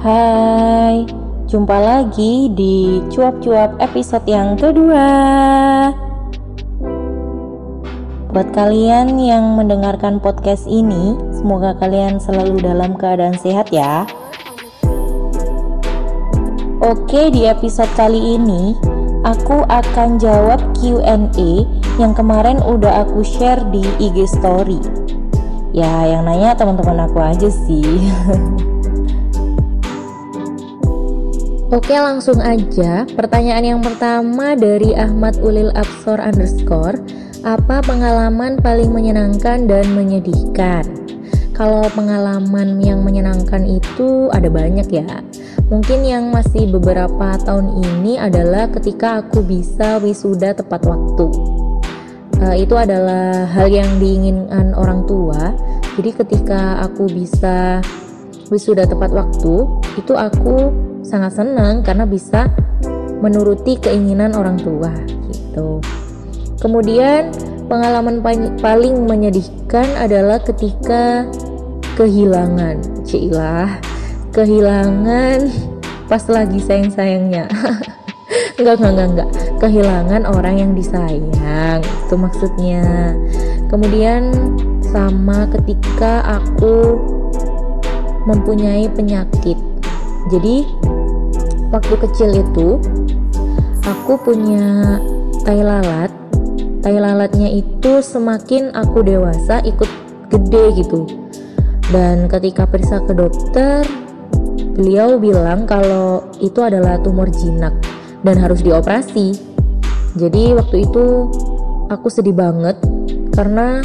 Hai, jumpa lagi di cuap-cuap episode yang kedua. Buat kalian yang mendengarkan podcast ini, semoga kalian selalu dalam keadaan sehat ya. Oke, di episode kali ini aku akan jawab Q&A yang kemarin udah aku share di IG story. Ya, yang nanya teman-teman aku aja sih. Oke langsung aja. Pertanyaan yang pertama dari Ahmad Ulil Absor underscore. Apa pengalaman paling menyenangkan dan menyedihkan? Kalau pengalaman yang menyenangkan itu ada banyak ya. Mungkin yang masih beberapa tahun ini adalah ketika aku bisa wisuda tepat waktu. Uh, Itu adalah hal yang diinginkan orang tua. Jadi ketika aku bisa wisuda tepat waktu Itu aku sangat senang karena bisa menuruti keinginan orang tua gitu. Kemudian pengalaman paling menyedihkan adalah ketika kehilangan, cilah, kehilangan pas lagi sayang-sayangnya. enggak, enggak, enggak, enggak. Kehilangan orang yang disayang. Itu maksudnya. Kemudian sama ketika aku mempunyai penyakit. Jadi waktu kecil itu aku punya tai lalat. Tai lalatnya itu semakin aku dewasa ikut gede gitu. Dan ketika periksa ke dokter beliau bilang kalau itu adalah tumor jinak dan harus dioperasi. Jadi waktu itu aku sedih banget karena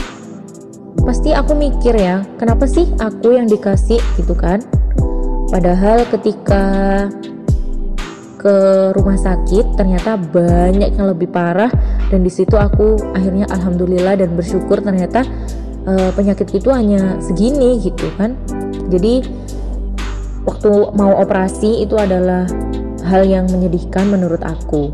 pasti aku mikir ya kenapa sih aku yang dikasih gitu kan? Padahal ketika ke rumah sakit ternyata banyak yang lebih parah. Dan di situ aku akhirnya alhamdulillah dan bersyukur ternyata uh, penyakit itu hanya segini gitu kan. Jadi waktu mau operasi itu adalah hal yang menyedihkan menurut aku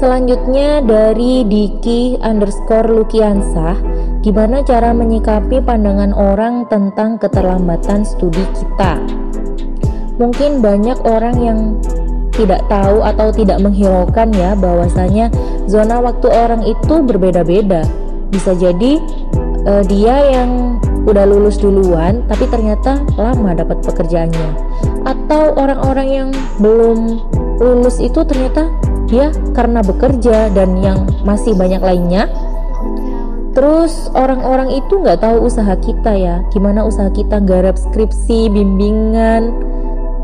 Selanjutnya dari Diki underscore Lukiansah Gimana cara menyikapi pandangan orang tentang keterlambatan studi kita? Mungkin banyak orang yang tidak tahu atau tidak menghiraukan ya bahwasanya zona waktu orang itu berbeda-beda. Bisa jadi uh, dia yang udah lulus duluan tapi ternyata lama dapat pekerjaannya. Atau orang-orang yang belum lulus itu ternyata dia karena bekerja dan yang masih banyak lainnya Terus orang-orang itu nggak tahu usaha kita ya, gimana usaha kita garap skripsi, bimbingan,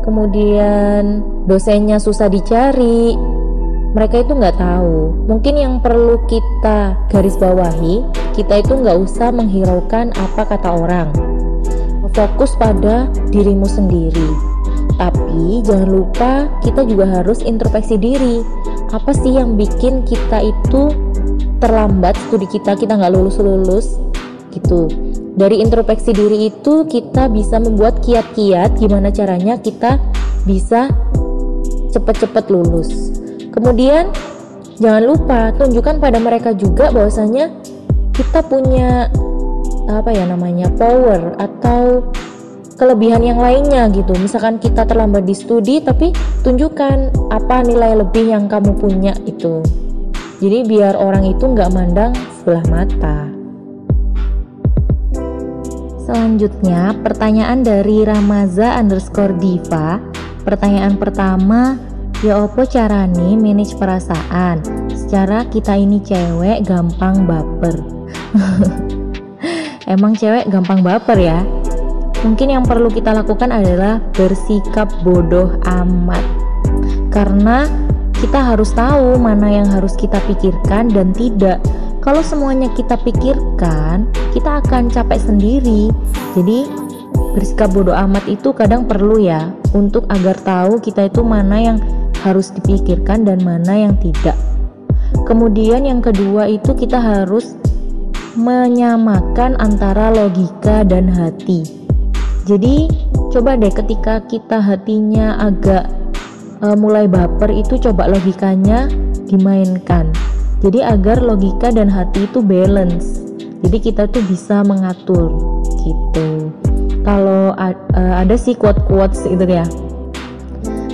kemudian dosennya susah dicari. Mereka itu nggak tahu. Mungkin yang perlu kita garis bawahi, kita itu nggak usah menghiraukan apa kata orang. Fokus pada dirimu sendiri. Tapi jangan lupa kita juga harus introspeksi diri. Apa sih yang bikin kita itu terlambat? Studi kita kita nggak lulus lulus gitu. Dari introspeksi diri itu kita bisa membuat kiat-kiat gimana caranya kita bisa cepet-cepet lulus. Kemudian jangan lupa tunjukkan pada mereka juga bahwasanya kita punya apa ya namanya power atau kelebihan yang lainnya gitu misalkan kita terlambat di studi tapi tunjukkan apa nilai lebih yang kamu punya itu jadi biar orang itu nggak mandang sebelah mata. Selanjutnya, pertanyaan dari Ramaza underscore Diva. Pertanyaan pertama, ya opo carane manage perasaan? Secara kita ini cewek gampang baper. Emang cewek gampang baper ya? Mungkin yang perlu kita lakukan adalah bersikap bodoh amat. Karena kita harus tahu mana yang harus kita pikirkan dan tidak. Kalau semuanya kita pikirkan, kita akan capek sendiri. Jadi, bersikap bodoh amat itu kadang perlu ya untuk agar tahu kita itu mana yang harus dipikirkan dan mana yang tidak. Kemudian yang kedua itu kita harus menyamakan antara logika dan hati. Jadi, coba deh ketika kita hatinya agak uh, mulai baper itu coba logikanya dimainkan. Jadi agar logika dan hati itu balance. Jadi kita tuh bisa mengatur gitu kalau uh, ada sih quote quotes itu ya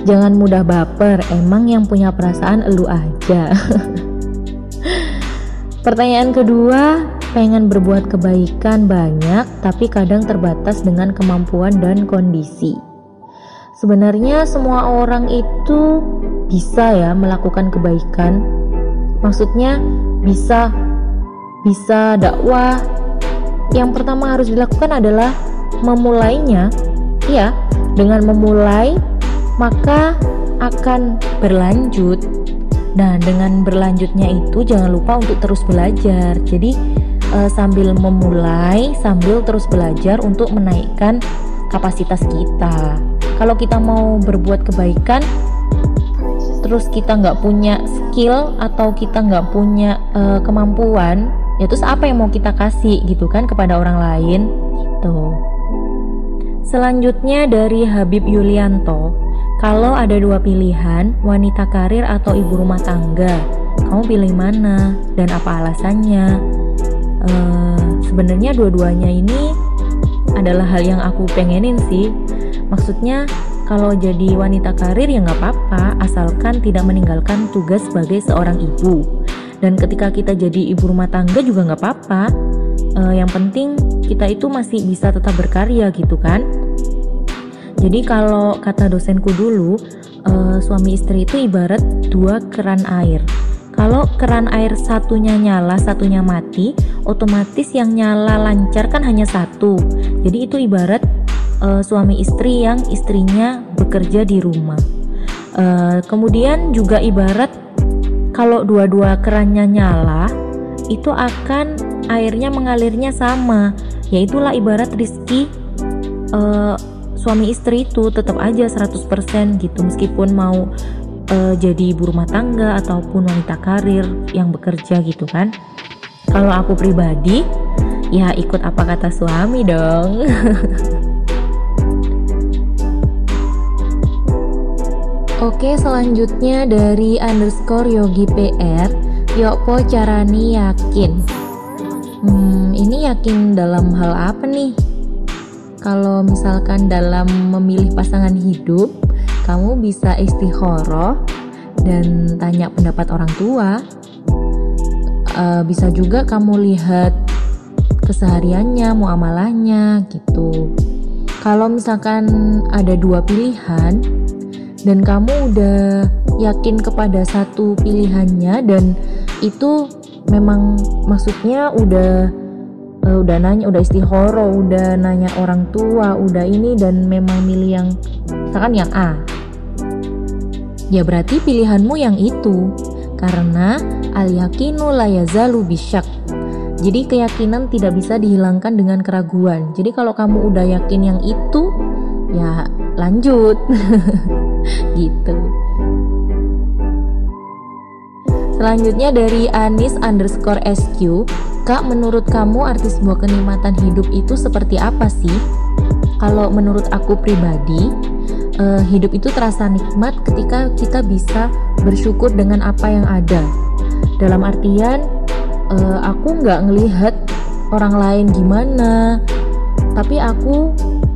jangan mudah baper emang yang punya perasaan elu aja pertanyaan kedua pengen berbuat kebaikan banyak tapi kadang terbatas dengan kemampuan dan kondisi sebenarnya semua orang itu bisa ya melakukan kebaikan maksudnya bisa bisa dakwah yang pertama harus dilakukan adalah memulainya, ya, dengan memulai maka akan berlanjut. Nah, dengan berlanjutnya itu jangan lupa untuk terus belajar. Jadi uh, sambil memulai, sambil terus belajar untuk menaikkan kapasitas kita. Kalau kita mau berbuat kebaikan, terus kita nggak punya skill atau kita nggak punya uh, kemampuan, ya terus apa yang mau kita kasih gitu kan kepada orang lain? Gitu. Selanjutnya dari Habib Yulianto, kalau ada dua pilihan, wanita karir atau ibu rumah tangga, kamu pilih mana dan apa alasannya? Uh, Sebenarnya dua-duanya ini adalah hal yang aku pengenin sih. Maksudnya kalau jadi wanita karir ya nggak apa-apa, asalkan tidak meninggalkan tugas sebagai seorang ibu. Dan ketika kita jadi ibu rumah tangga juga nggak apa-apa. Uh, yang penting kita itu masih bisa tetap berkarya gitu kan jadi kalau kata dosenku dulu uh, suami istri itu ibarat dua keran air kalau keran air satunya nyala satunya mati otomatis yang nyala lancar kan hanya satu. Jadi itu ibarat uh, suami istri yang istrinya bekerja di rumah. Uh, kemudian juga ibarat kalau dua-dua kerannya nyala itu akan airnya mengalirnya sama. Yaitulah ibarat Rizky uh, suami istri itu tetap aja 100% gitu meskipun mau uh, jadi ibu rumah tangga ataupun wanita karir yang bekerja gitu kan. Kalau aku pribadi ya ikut apa kata suami dong. Oke selanjutnya dari underscore yogi pr Yokpo carani yakin? Hmm, ini yakin dalam hal apa nih? Kalau misalkan dalam memilih pasangan hidup, kamu bisa istikharah dan tanya pendapat orang tua. Uh, bisa juga kamu lihat kesehariannya, muamalahnya gitu. Kalau misalkan ada dua pilihan dan kamu udah yakin kepada satu pilihannya dan itu memang maksudnya udah uh, udah nanya udah istihoro udah nanya orang tua udah ini dan memang milih yang misalkan yang A ya berarti pilihanmu yang itu. Karena al yakinu la yazalu bisyak. Jadi keyakinan tidak bisa dihilangkan dengan keraguan. Jadi kalau kamu udah yakin yang itu ya lanjut. Gitu. Selanjutnya dari Anis underscore SQ Kak menurut kamu arti sebuah kenikmatan hidup itu seperti apa sih? Kalau menurut aku pribadi uh, Hidup itu terasa nikmat ketika kita bisa bersyukur dengan apa yang ada Dalam artian uh, aku nggak ngelihat orang lain gimana Tapi aku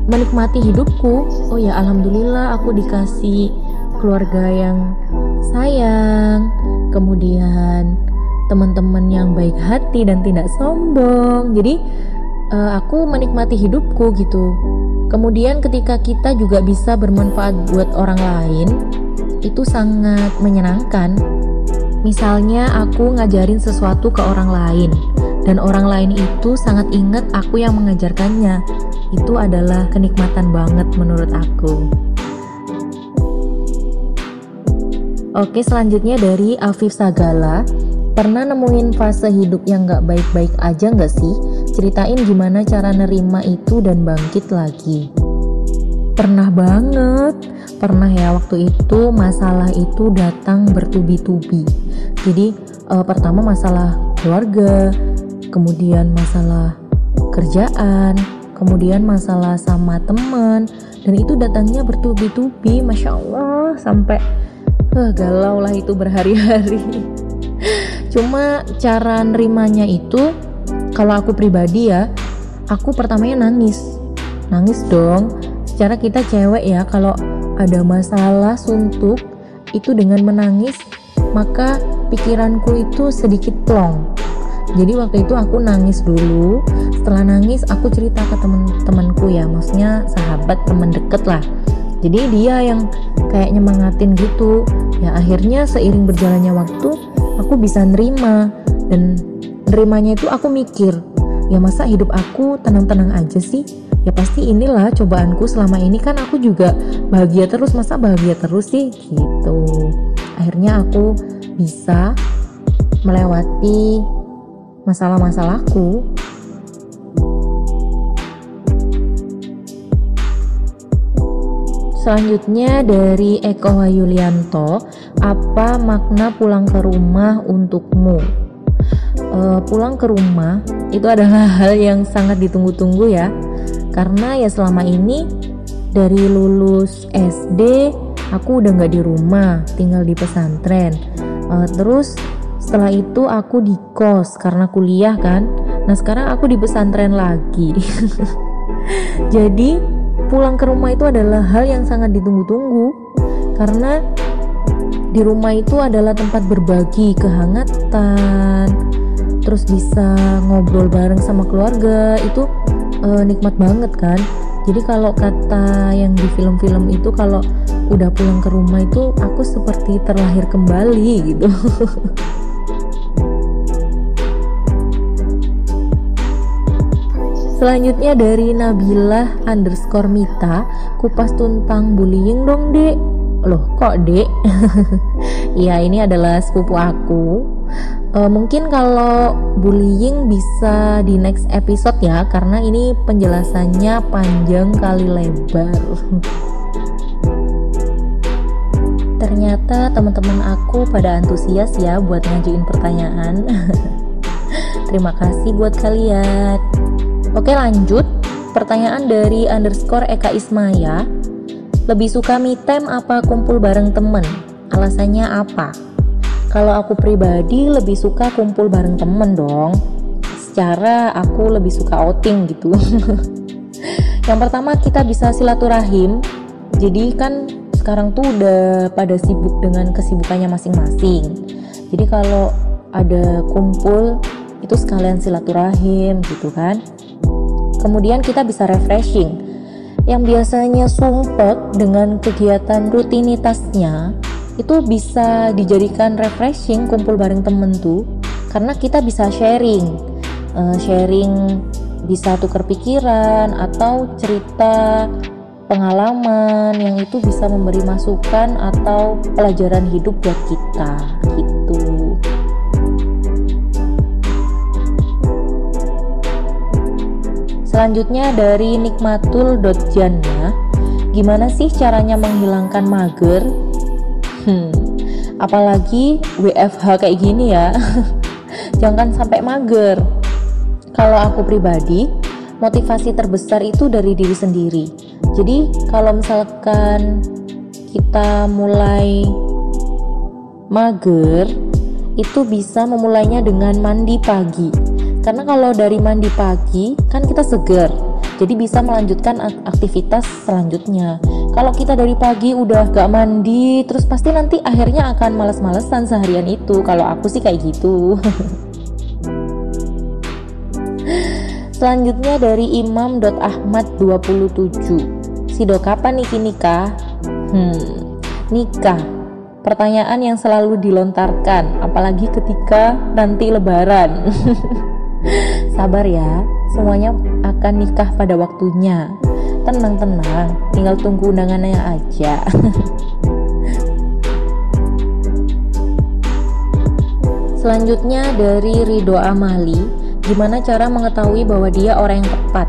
menikmati hidupku Oh ya Alhamdulillah aku dikasih keluarga yang sayang, kemudian teman-teman yang baik hati dan tidak sombong. Jadi uh, aku menikmati hidupku gitu. Kemudian ketika kita juga bisa bermanfaat buat orang lain, itu sangat menyenangkan. Misalnya aku ngajarin sesuatu ke orang lain dan orang lain itu sangat ingat aku yang mengajarkannya. Itu adalah kenikmatan banget menurut aku. Oke selanjutnya dari Afif Sagala Pernah nemuin fase hidup yang gak baik-baik aja gak sih? Ceritain gimana cara nerima itu dan bangkit lagi. Pernah banget. Pernah ya waktu itu masalah itu datang bertubi-tubi. Jadi uh, pertama masalah keluarga Kemudian masalah kerjaan Kemudian masalah sama teman Dan itu datangnya bertubi-tubi Masya Allah Sampai uh, galau lah itu berhari-hari. Cuma cara nerimanya itu kalau aku pribadi ya aku pertamanya nangis. Nangis dong. Secara kita cewek ya kalau ada masalah suntuk itu dengan menangis maka pikiranku itu sedikit plong. Jadi waktu itu aku nangis dulu. Setelah nangis aku cerita ke temen-temenku ya. Maksudnya sahabat temen deket lah. Jadi dia yang kayak nyemangatin gitu. Ya akhirnya seiring berjalannya waktu aku bisa nerima. Dan nerimanya itu aku mikir ya masa hidup aku tenang-tenang aja sih? Ya pasti inilah cobaanku selama ini kan aku juga bahagia terus masa bahagia terus sih? Gitu. Akhirnya aku bisa melewati masalah-masalahku Selanjutnya dari Eko Yulianto, apa makna pulang ke rumah untukmu? Uh, pulang ke rumah itu adalah hal yang sangat ditunggu-tunggu ya, karena ya selama ini dari lulus SD aku udah nggak di rumah, tinggal di pesantren. Uh, terus setelah itu aku di kos karena kuliah kan. Nah sekarang aku di pesantren lagi. Jadi pulang ke rumah itu adalah hal yang sangat ditunggu-tunggu karena di rumah itu adalah tempat berbagi kehangatan terus bisa ngobrol bareng sama keluarga itu uh, nikmat banget kan? Jadi kalau kata yang di film-film itu kalau udah pulang ke rumah itu aku seperti terlahir kembali gitu. Selanjutnya dari Nabila underscore Mita Kupas tuntang bullying dong dek. Loh kok dek? Iya ini adalah sepupu aku e, Mungkin kalau bullying bisa di next episode ya Karena ini penjelasannya panjang kali lebar. Ternyata teman-teman aku pada antusias ya buat ngajuin pertanyaan. Terima kasih buat kalian. Oke lanjut, pertanyaan dari underscore Eka Ismaya. Lebih suka me time apa kumpul bareng temen? Alasannya apa? Kalau aku pribadi lebih suka kumpul bareng temen dong. Secara aku lebih suka outing gitu. Yang pertama kita bisa silaturahim. Jadi kan sekarang tuh udah pada sibuk dengan kesibukannya masing-masing. Jadi kalau ada kumpul itu sekalian silaturahim gitu kan. Kemudian kita bisa refreshing. Yang biasanya sumpet dengan kegiatan rutinitasnya itu bisa dijadikan refreshing kumpul bareng temen tuh karena kita bisa sharing uh, sharing bisa tukar pikiran atau cerita pengalaman yang itu bisa memberi masukan atau pelajaran hidup buat kita gitu. Selanjutnya dari nikmatul.janna Gimana sih caranya menghilangkan mager? Hmm, apalagi WFH kayak gini ya. Jangan sampai mager. Kalau aku pribadi Motivasi terbesar itu dari diri sendiri. Jadi kalau misalkan kita mulai mager Itu bisa memulainya dengan mandi pagi. Karena kalau dari mandi pagi kan kita segar jadi bisa melanjutkan aktivitas selanjutnya kalau kita dari pagi udah gak mandi terus pasti nanti akhirnya akan males-malesan seharian itu kalau aku sih kayak gitu selanjutnya dari imam.ahmad27 Sido kapan niki nikah? Hmm, nikah Pertanyaan yang selalu dilontarkan, apalagi ketika nanti lebaran. Sabar ya, semuanya akan nikah pada waktunya. Tenang-tenang, tinggal tunggu undangannya aja. Selanjutnya dari Ridho Amali, gimana cara mengetahui bahwa dia orang yang tepat?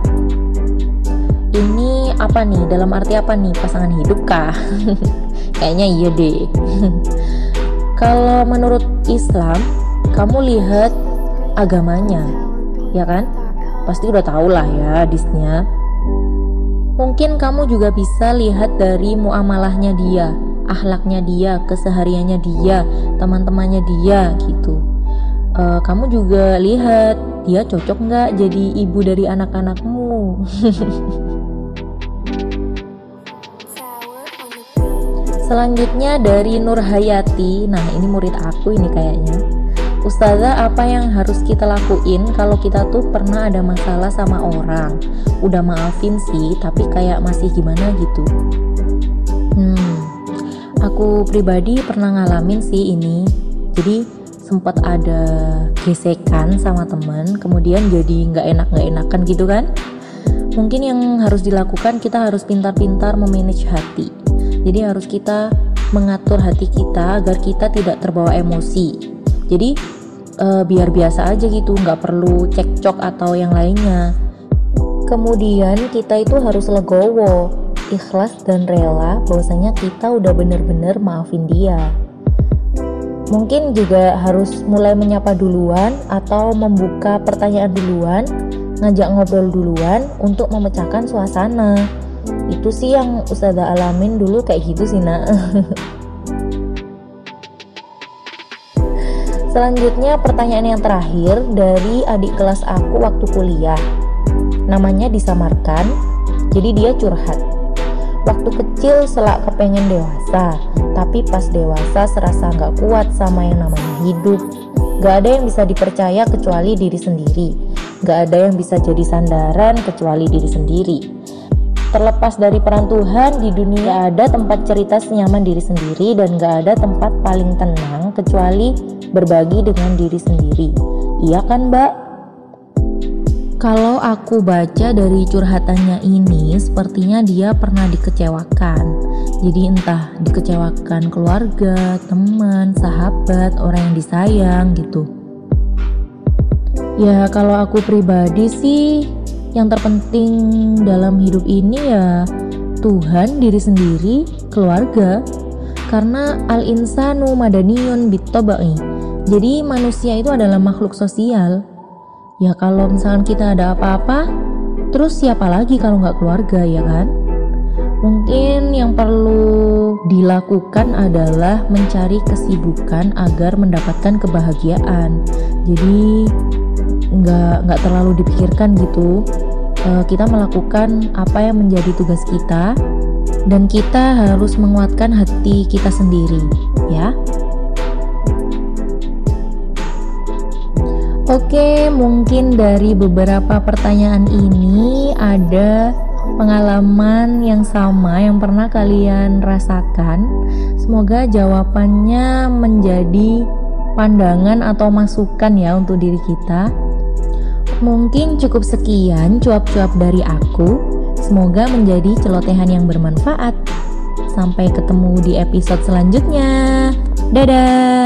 Ini apa nih? Dalam arti apa nih? Pasangan hidup kah? Kayaknya iya deh. Kalau menurut Islam, kamu lihat agamanya ya kan pasti udah tau lah ya hadisnya mungkin kamu juga bisa lihat dari muamalahnya dia akhlaknya dia kesehariannya dia teman-temannya dia gitu e, kamu juga lihat dia cocok nggak jadi ibu dari anak-anakmu Selanjutnya dari Nur Hayati. Nah, ini murid aku ini kayaknya. Ustazah, apa yang harus kita lakuin kalau kita tuh pernah ada masalah sama orang? Udah maafin sih, tapi kayak masih gimana gitu. Hmm, aku pribadi pernah ngalamin sih ini. Jadi sempat ada gesekan sama temen, kemudian jadi nggak enak nggak enakan gitu kan? Mungkin yang harus dilakukan kita harus pintar-pintar memanage hati jadi harus kita mengatur hati kita agar kita tidak terbawa emosi. Jadi uh, biar biasa aja gitu, nggak perlu cekcok atau yang lainnya. Kemudian kita itu harus legowo, ikhlas dan rela bahwasanya kita udah bener-bener maafin dia. Mungkin juga harus mulai menyapa duluan atau membuka pertanyaan duluan, ngajak ngobrol duluan untuk memecahkan suasana itu sih yang Ustazah alamin dulu kayak gitu sih nak Selanjutnya pertanyaan yang terakhir dari adik kelas aku waktu kuliah. Namanya disamarkan, jadi dia curhat. Waktu kecil selak kepengen dewasa Tapi pas dewasa serasa nggak kuat sama yang namanya hidup. Gak ada yang bisa dipercaya kecuali diri sendiri. Gak ada yang bisa jadi sandaran kecuali diri sendiri Terlepas dari peran Tuhan di dunia ada tempat cerita senyaman diri sendiri dan gak ada tempat paling tenang kecuali berbagi dengan diri sendiri. Iya kan mbak? Kalau aku baca dari curhatannya ini, sepertinya dia pernah dikecewakan. Jadi entah dikecewakan keluarga, teman, sahabat, orang yang disayang gitu. Ya kalau aku pribadi sih yang terpenting dalam hidup ini ya Tuhan, diri sendiri, keluarga. Karena al-insanu madaniyun bitobai. Jadi manusia itu adalah makhluk sosial. Ya kalau misalkan kita ada apa-apa, terus siapa lagi kalau nggak keluarga ya kan? Mungkin yang perlu dilakukan adalah mencari kesibukan agar mendapatkan kebahagiaan. Jadi nggak nggak terlalu dipikirkan gitu uh, kita melakukan apa yang menjadi tugas kita dan kita harus menguatkan hati kita sendiri ya Oke, mungkin dari beberapa pertanyaan ini ada pengalaman yang sama yang pernah kalian rasakan. Semoga jawabannya menjadi pandangan atau masukan ya untuk diri kita. Mungkin cukup sekian cuap-cuap dari aku. Semoga menjadi celotehan yang bermanfaat. Sampai ketemu di episode selanjutnya. Dadah.